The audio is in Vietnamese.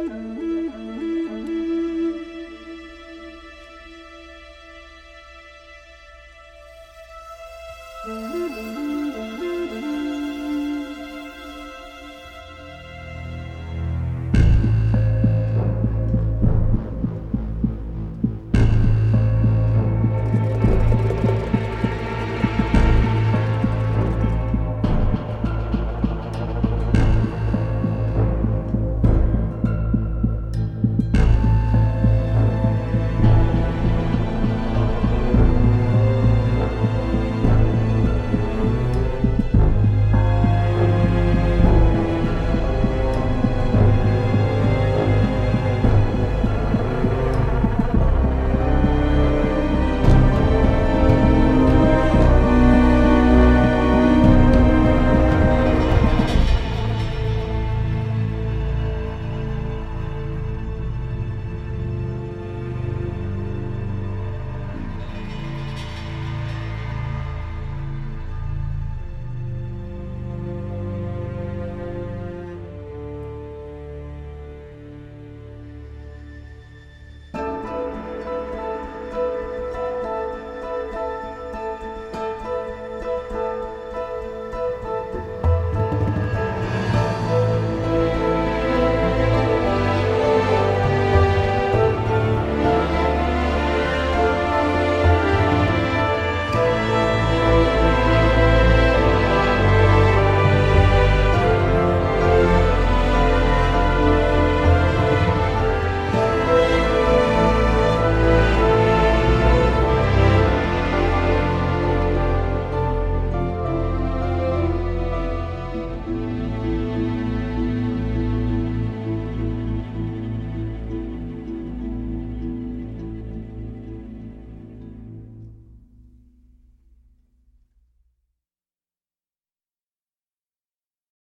Mm-hmm.